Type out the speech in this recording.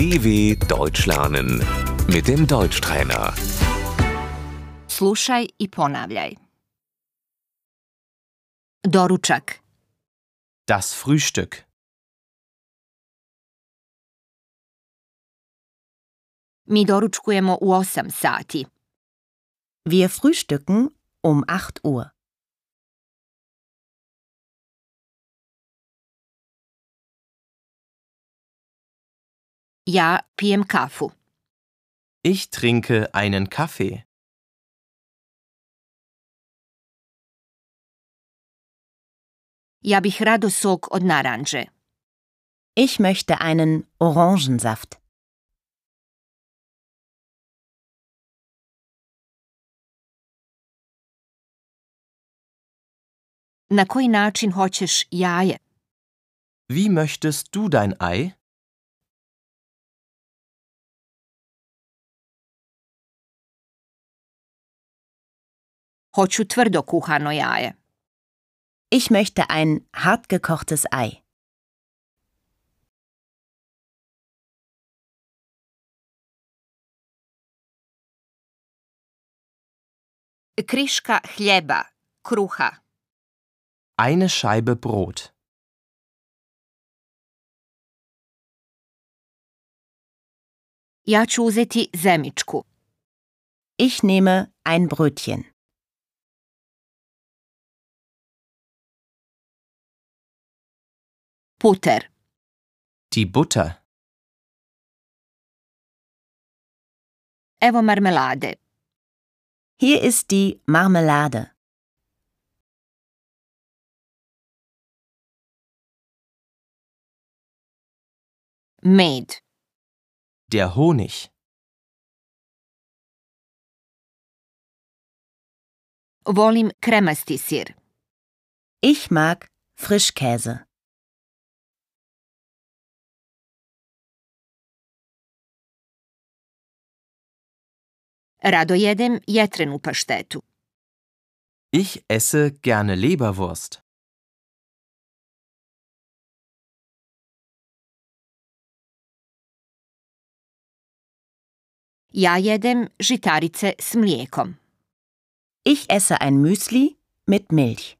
DW Deutsch lernen mit dem Deutschtrainer. Slušaj i ponavljaj. Doručak, Das Frühstück. mi doručkujemo u 8 sati. Wir frühstücken um 8 Uhr. Ja pijem kafu. Ich trinke einen Kaffee. Ja bih rado sok od naranđe. Ich möchte einen Orangensaft. Na koji način hoćeš jaje? Wie möchtest du dein Ei? Hoću tvrdo kuhano jaje. Ich möchte ein hartgekochtes Ei. Kriška hljeba, kruha. Eine Scheibe Brot. Ja ću uzeti zemičku. Ich nehme ein Brötchen. Puter. Die Butter. Evo marmelade. Hier ist die Marmelade. Med. Der Honig. Volim kremasti sir. Ich mag Frischkäse. Rado jedem jetrenu paštetu. Ich esse gerne Leberwurst. Ja jedem žitarice s mlijekom. Ich esse ein Müsli mit Milch.